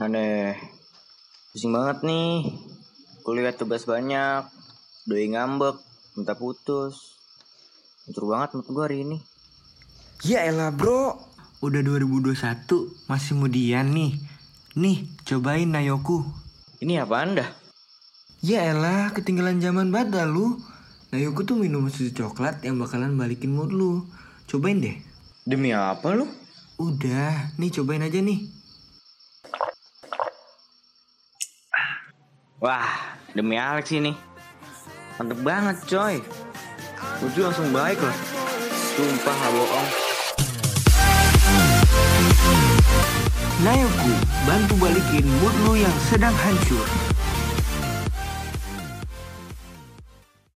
Aneh. Pusing banget nih. Kuliah tugas banyak. Doi ngambek. Minta putus. Hancur banget mood gue hari ini. Ya elah bro, udah 2021, masih mudian nih. Nih, cobain Nayoku. Ini apa anda? Ya elah, ketinggalan zaman banget dah lu. Nayoku tuh minum susu coklat yang bakalan balikin mood lu. Cobain deh. Demi apa lu? Udah, nih cobain aja nih. Wah, demi Alex ini. Mantep banget coy. Uju langsung baik loh. Sumpah gak bohong. Nayoku, bantu balikin mood lu yang sedang hancur.